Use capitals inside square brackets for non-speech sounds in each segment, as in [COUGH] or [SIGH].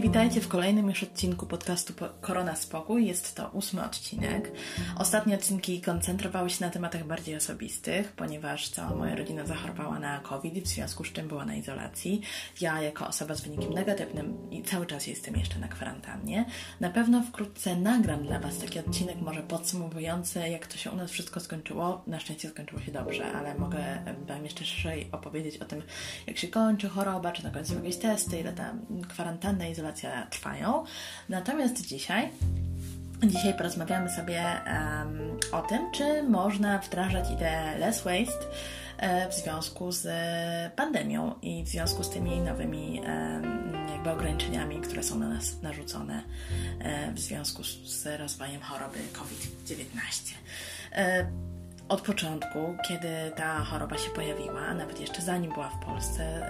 Witajcie w kolejnym już odcinku podcastu Korona Spokój. Jest to ósmy odcinek. Ostatnie odcinki koncentrowały się na tematach bardziej osobistych, ponieważ cała moja rodzina zachorowała na COVID, w związku z czym była na izolacji. Ja, jako osoba z wynikiem negatywnym, i cały czas jestem jeszcze na kwarantannie. Na pewno wkrótce nagram dla Was taki odcinek, może podsumowujący, jak to się u nas wszystko skończyło. Na szczęście skończyło się dobrze, ale mogę Wam jeszcze szerzej opowiedzieć o tym, jak się kończy choroba, czy na końcu jakieś testy, ile ta kwarantanna, izolacja izolacja trwają. Natomiast dzisiaj Dzisiaj porozmawiamy sobie um, o tym, czy można wdrażać ideę less waste e, w związku z pandemią i w związku z tymi nowymi jakby ograniczeniami, które są na nas narzucone e, w związku z rozwojem choroby COVID-19. E, od początku, kiedy ta choroba się pojawiła, nawet jeszcze zanim była w Polsce,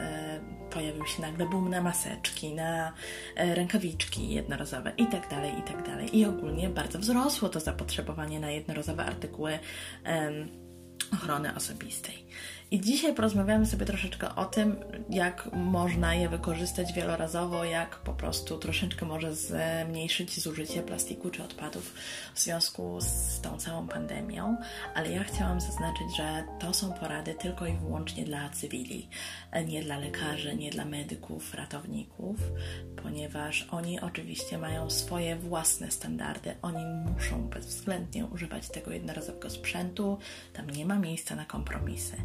pojawił się nagle boom na maseczki, na e, rękawiczki jednorazowe i tak dalej, i tak. I ogólnie bardzo wzrosło to zapotrzebowanie na jednorazowe artykuły ochrony osobistej. I dzisiaj porozmawiamy sobie troszeczkę o tym, jak można je wykorzystać wielorazowo, jak po prostu troszeczkę może zmniejszyć zużycie plastiku czy odpadów w związku z tą całą pandemią. Ale ja chciałam zaznaczyć, że to są porady tylko i wyłącznie dla cywili, nie dla lekarzy, nie dla medyków, ratowników, ponieważ oni oczywiście mają swoje własne standardy. Oni muszą bezwzględnie używać tego jednorazowego sprzętu, tam nie ma miejsca na kompromisy.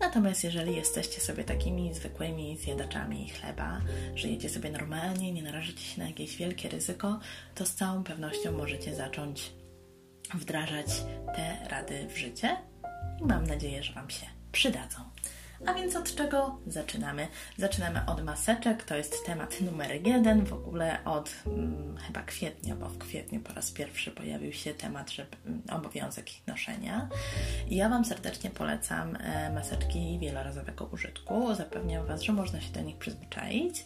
Natomiast jeżeli jesteście sobie takimi zwykłymi zjadaczami chleba, żyjecie sobie normalnie, nie narażycie się na jakieś wielkie ryzyko, to z całą pewnością możecie zacząć wdrażać te rady w życie i mam nadzieję, że Wam się przydadzą. A więc od czego zaczynamy? Zaczynamy od maseczek, to jest temat numer jeden. W ogóle od hmm, chyba kwietnia, bo w kwietniu po raz pierwszy pojawił się temat, że hmm, obowiązek ich noszenia. I ja Wam serdecznie polecam e, maseczki wielorazowego użytku. Zapewniam Was, że można się do nich przyzwyczaić.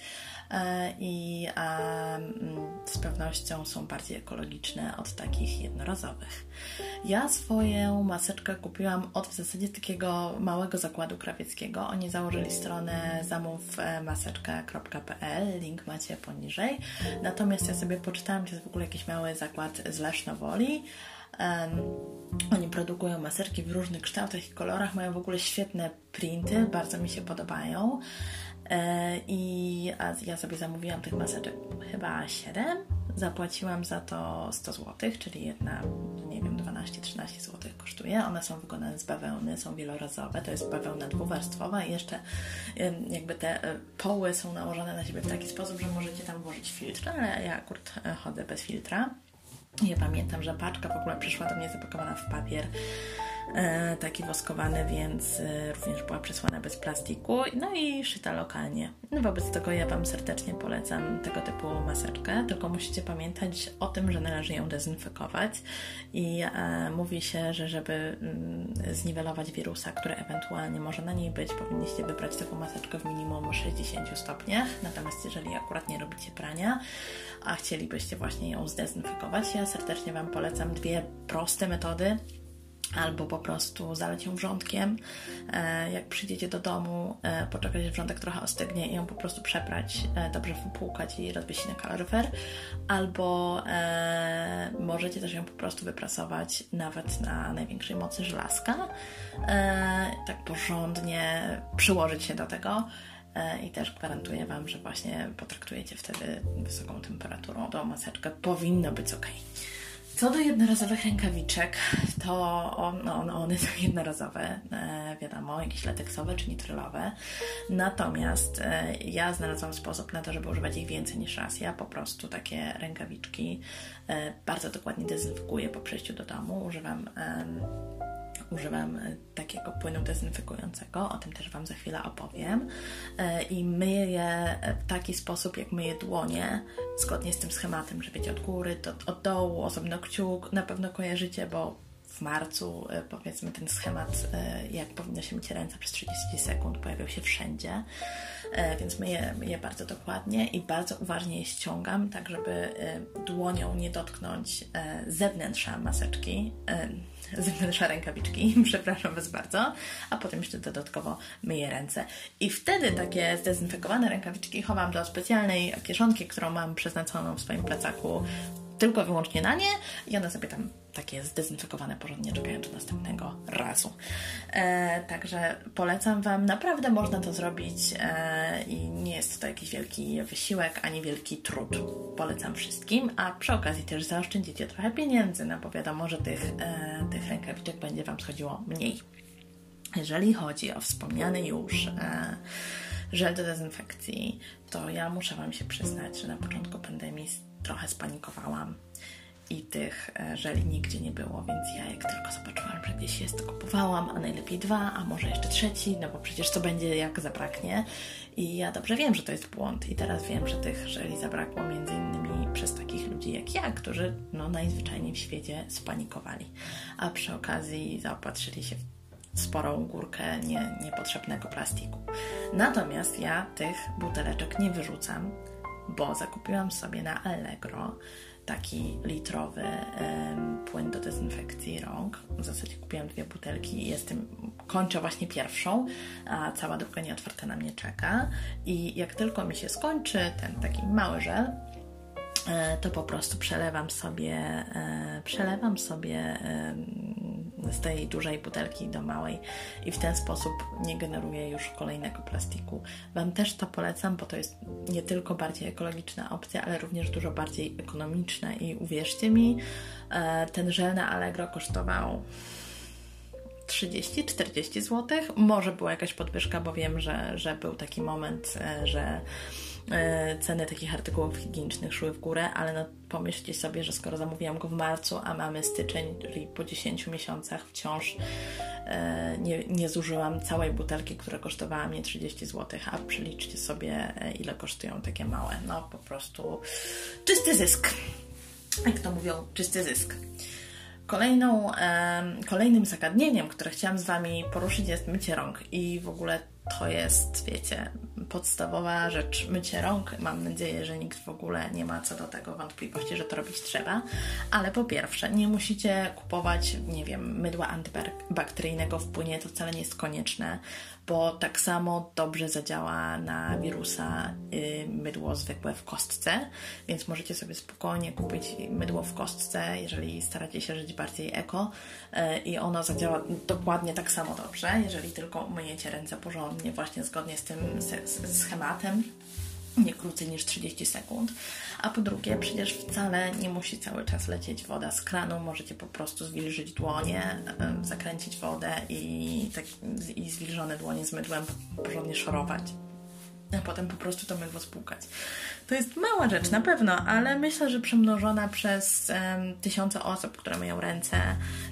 E, i mm, z pewnością są bardziej ekologiczne od takich jednorazowych. Ja swoją maseczkę kupiłam od w zasadzie takiego małego zakładu krawieckiego. Oni założyli stronę zamówmaseczkę.pl, link macie poniżej. Natomiast ja sobie poczytałam, to jest w ogóle jakiś mały zakład z Lesznowoli. Um, oni produkują maseczki w różnych kształtach i kolorach, mają w ogóle świetne printy, bardzo mi się podobają. E, I ja sobie zamówiłam tych maseczek chyba 7. Zapłaciłam za to 100 zł, czyli jedna, nie wiem, 12-13 zł kosztuje. One są wykonane z bawełny, są wielorazowe. To jest bawełna dwuwarstwowa i jeszcze jakby te e, poły są nałożone na siebie w taki sposób, że możecie tam włożyć filtr, ale ja akurat e, chodzę bez filtra. Ja pamiętam, że paczka w ogóle przyszła do mnie zapakowana w papier taki woskowany, więc e, również była przesłana bez plastiku, no i szyta lokalnie. No wobec tego ja Wam serdecznie polecam tego typu maseczkę, tylko musicie pamiętać o tym, że należy ją dezynfekować. I e, mówi się, że żeby mm, zniwelować wirusa, który ewentualnie może na niej być, powinniście wybrać taką maseczkę w minimum 60 stopniach, natomiast jeżeli akurat nie robicie prania, a chcielibyście właśnie ją zdezynfekować, ja serdecznie Wam polecam dwie proste metody, albo po prostu zaleć ją wrzątkiem. E, jak przyjdziecie do domu, e, poczekać, aż wrzątek trochę ostygnie i ją po prostu przeprać, e, dobrze wypłukać i rozwiesić na kaloryfer, albo możecie też ją po prostu wyprasować nawet na największej mocy żelazka, tak porządnie przyłożyć się do tego i też gwarantuję Wam, że właśnie potraktujecie wtedy wysoką temperaturą tą maseczkę. Powinno być ok. Co do jednorazowych rękawiczek, to no, one są jednorazowe, e, wiadomo, jakieś lateksowe czy nitrylowe. Natomiast e, ja znalazłam sposób na to, żeby używać ich więcej niż raz. Ja po prostu takie rękawiczki e, bardzo dokładnie dezynfekuję po przejściu do domu. Używam używam e, takiego płynu dezynfekującego, o tym też Wam za chwilę opowiem. E, I myję je w taki sposób, jak myję dłonie, zgodnie z tym schematem, że wiecie, od góry, do, od dołu, osobno kciuk, na pewno kojarzycie, bo w marcu, e, powiedzmy, ten schemat, jak powinno się myć ręce przez 30 sekund, pojawiał się wszędzie, więc myję, myję bardzo dokładnie i bardzo uważnie je ściągam, tak żeby dłonią nie dotknąć zewnętrza maseczki, [LAUGHS] zewnętrzne rękawiczki, [LAUGHS] przepraszam Was bardzo, a potem jeszcze dodatkowo myję ręce. I wtedy takie zdezynfekowane rękawiczki chowam do specjalnej kieszonki, którą mam przeznaczoną w swoim plecaku tylko wyłącznie na nie. I one sobie tam takie zdezynfekowane porządnie czekają do następnego razu. E, także polecam Wam, naprawdę można to zrobić e, i nie jest to jakiś wielki wysiłek ani wielki trud. Polecam wszystkim, a przy okazji też zaoszczędzicie trochę pieniędzy, no bo wiadomo, że tych, e, tych rękawiczek będzie Wam schodziło mniej. Jeżeli chodzi o wspomniany już e, żel do dezynfekcji, to ja muszę Wam się przyznać, że na początku pandemii trochę spanikowałam i tych e, żeli nigdzie nie było, więc ja jak tylko zobaczyłam, że gdzieś jest, kupowałam, a najlepiej dwa, a może jeszcze trzeci, no bo przecież co będzie, jak zabraknie. I ja dobrze wiem, że to jest błąd i teraz wiem, że tych żeli zabrakło między innymi przez takich ludzi jak ja, którzy no najzwyczajniej w świecie spanikowali, a przy okazji zaopatrzyli się w sporą górkę nie, niepotrzebnego plastiku. Natomiast ja tych buteleczek nie wyrzucam, bo zakupiłam sobie na Allegro taki litrowy płyn do dezynfekcji rąk. W zasadzie kupiłam dwie butelki i jestem, kończę właśnie pierwszą, a cała druga nieotwarta na mnie czeka. I jak tylko mi się skończy ten taki mały żel, e, to po prostu przelewam sobie, e, przelewam sobie z tej dużej butelki do małej i w ten sposób nie generuję już kolejnego plastiku. Wam też to polecam, bo to jest nie tylko bardziej ekologiczna opcja, ale również dużo bardziej ekonomiczna i uwierzcie mi, e, ten żel na Allegro kosztował 30-40 zł. Może była jakaś podwyżka, bo wiem, że, że był taki moment, e, że ceny takich artykułów higienicznych szły w górę, ale no pomyślcie sobie, że skoro zamówiłam go w marcu, a mamy styczeń, czyli po 10 miesiącach wciąż e, nie, nie zużyłam całej butelki, która kosztowała mnie 30 zł, a przeliczcie sobie, e, ile kosztują takie małe. No po prostu czysty zysk. Jak to mówią, czysty zysk. Kolejną, kolejnym zagadnieniem, które chciałam z Wami poruszyć jest mycie rąk i w ogóle to jest, wiecie, podstawowa rzecz. Mycie rąk. Mam nadzieję, że nikt w ogóle nie ma co do tego wątpliwości, że to robić trzeba. Ale po pierwsze, nie musicie kupować, nie wiem, mydła antybakteryjnego w płynie, to wcale nie jest konieczne bo tak samo dobrze zadziała na wirusa y, mydło zwykłe w kostce, więc możecie sobie spokojnie kupić mydło w kostce, jeżeli staracie się żyć bardziej eko y, i ono zadziała dokładnie tak samo dobrze, jeżeli tylko myjecie ręce porządnie, właśnie zgodnie z tym schematem nie krócej niż 30 sekund. A po drugie, przecież wcale nie musi cały czas lecieć woda z kranu. Możecie po prostu zwilżyć dłonie, zakręcić wodę i, tak, i zwilżone dłonie z mydłem porządnie szorować a potem po prostu to mydło spłukać. To jest mała rzecz na pewno, ale myślę, że przemnożona przez um, tysiące osób, które mają ręce,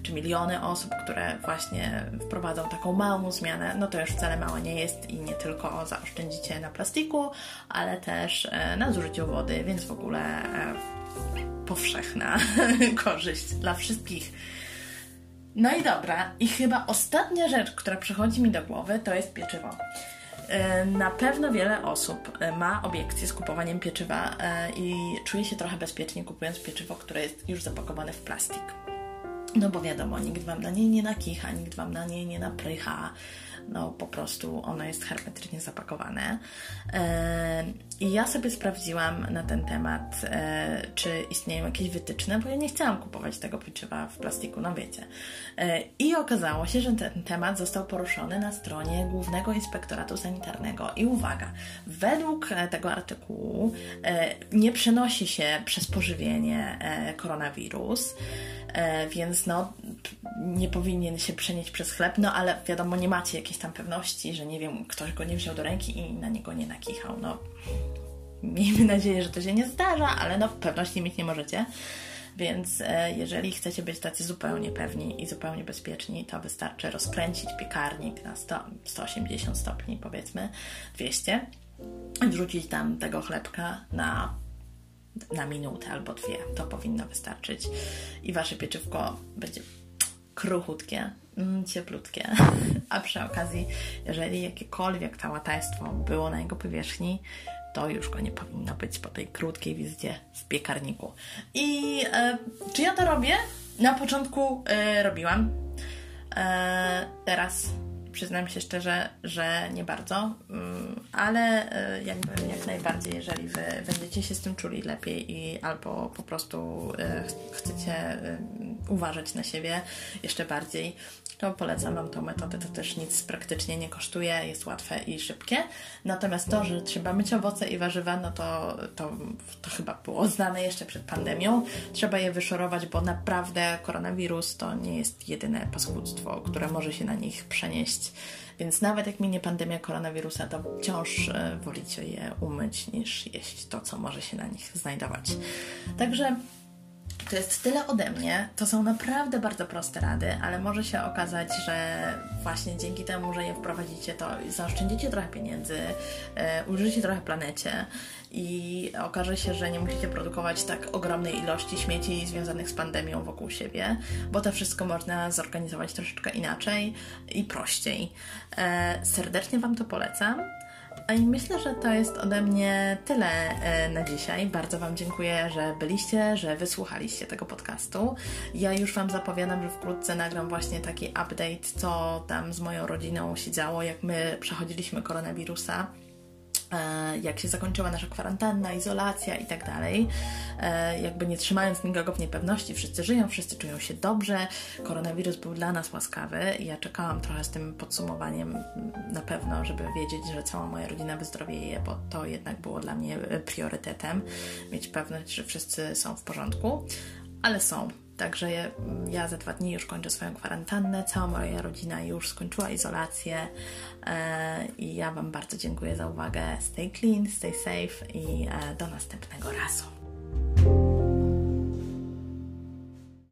czy miliony osób, które właśnie wprowadzą taką małą zmianę, no to już wcale mała nie jest i nie tylko zaoszczędzicie na plastiku, ale też e, na zużyciu wody, więc w ogóle e, powszechna [LAUGHS] korzyść dla wszystkich. No i dobra, i chyba ostatnia rzecz, która przychodzi mi do głowy, to jest pieczywo. E, na pewno wiele osób e, ma obiekcje z kupowaniem pieczywa e, i czuje się trochę bezpiecznie kupując pieczywo, które jest już zapakowane w plastik. No bo wiadomo, nikt Wam na nie nie nakicha, nikt Wam na nie nie naprycha no po prostu ono jest hermetycznie zapakowane. E, I ja sobie sprawdziłam na ten temat, e, czy istnieją jakieś wytyczne, bo ja nie chciałam kupować tego pieczywa w plastiku, no wiecie. E, I okazało się, że ten temat został poruszony na stronie Głównego Inspektoratu Sanitarnego. I uwaga, według tego artykułu nie przenosi się przez pożywienie koronawirus, więc no nie powinien się przenieść przez chleb, no ale wiadomo, nie macie jakiejś tam pewności, że nie wiem, ktoś go nie wziął do ręki i na niego nie nakichał. No, miejmy nadzieję, że to się nie zdarza, ale no pewności mieć nie możecie. Więc e, jeżeli chcecie być tacy zupełnie pewni i zupełnie bezpieczni, to wystarczy rozkręcić piekarnik na 100, 180 stopni, powiedzmy 200, wrzucić tam tego chlebka na, na minutę albo dwie. To powinno wystarczyć i wasze pieczywko będzie kruchutkie, mm, cieplutkie. [LAUGHS] A przy okazji, jeżeli jakiekolwiek całatajstwo było na jego powierzchni, to już go nie powinno być po tej krótkiej wizycie w piekarniku. I e, czy ja to robię? Na początku y, robiłam. E, teraz przyznam się szczerze, że nie bardzo, mm, ale e, jakby jak najbardziej, jeżeli wy będziecie się z tym czuli lepiej i albo po prostu e, chcecie e, uważać na siebie jeszcze bardziej, to polecam Wam tą metodę. To też nic praktycznie nie kosztuje, jest łatwe i szybkie. Natomiast to, że trzeba myć owoce i warzywa, no to, to, to chyba było znane jeszcze przed pandemią. Trzeba je wyszorować, bo naprawdę koronawirus to nie jest jedyne paskudztwo, które może się na nich przenieść. Więc nawet jak minie pandemia koronawirusa, to wciąż e, wolicie je umyć niż jeść to, co może się na nich znajdować. Także to jest tyle ode mnie. To są naprawdę bardzo proste rady, ale może się okazać, że właśnie dzięki temu, że je wprowadzicie, to zaoszczędzicie trochę pieniędzy, e, użycie trochę planecie i okaże się, że nie musicie produkować tak ogromnej ilości śmieci związanych z pandemią wokół siebie, bo to wszystko można zorganizować troszeczkę inaczej i prościej. E, serdecznie Wam to polecam. I myślę, że to jest ode mnie tyle e, na dzisiaj. Bardzo Wam dziękuję, że byliście, że wysłuchaliście tego podcastu. Ja już Wam zapowiadam, że wkrótce nagram właśnie taki update, co tam z moją rodziną się działo, jak my przechodziliśmy koronawirusa. E, jak się zakończyła nasza kwarantanna, izolacja i tak dalej. E, jakby nie trzymając nikogo w niepewności, wszyscy żyją, wszyscy czują się dobrze. Koronawirus był dla nas łaskawy ja czekałam trochę z tym podsumowaniem na pewno, żeby wiedzieć, że cała moja rodzina wyzdrowieje, bo to jednak było dla mnie priorytetem. Mieć pewność, że wszyscy są w porządku, ale są. Także ja, za dwa dni już kończę swoją kwarantannę, cała moja rodzina już skończyła izolację e, i ja Wam bardzo dziękuję za uwagę. Stay clean, stay safe i e, do następnego razu.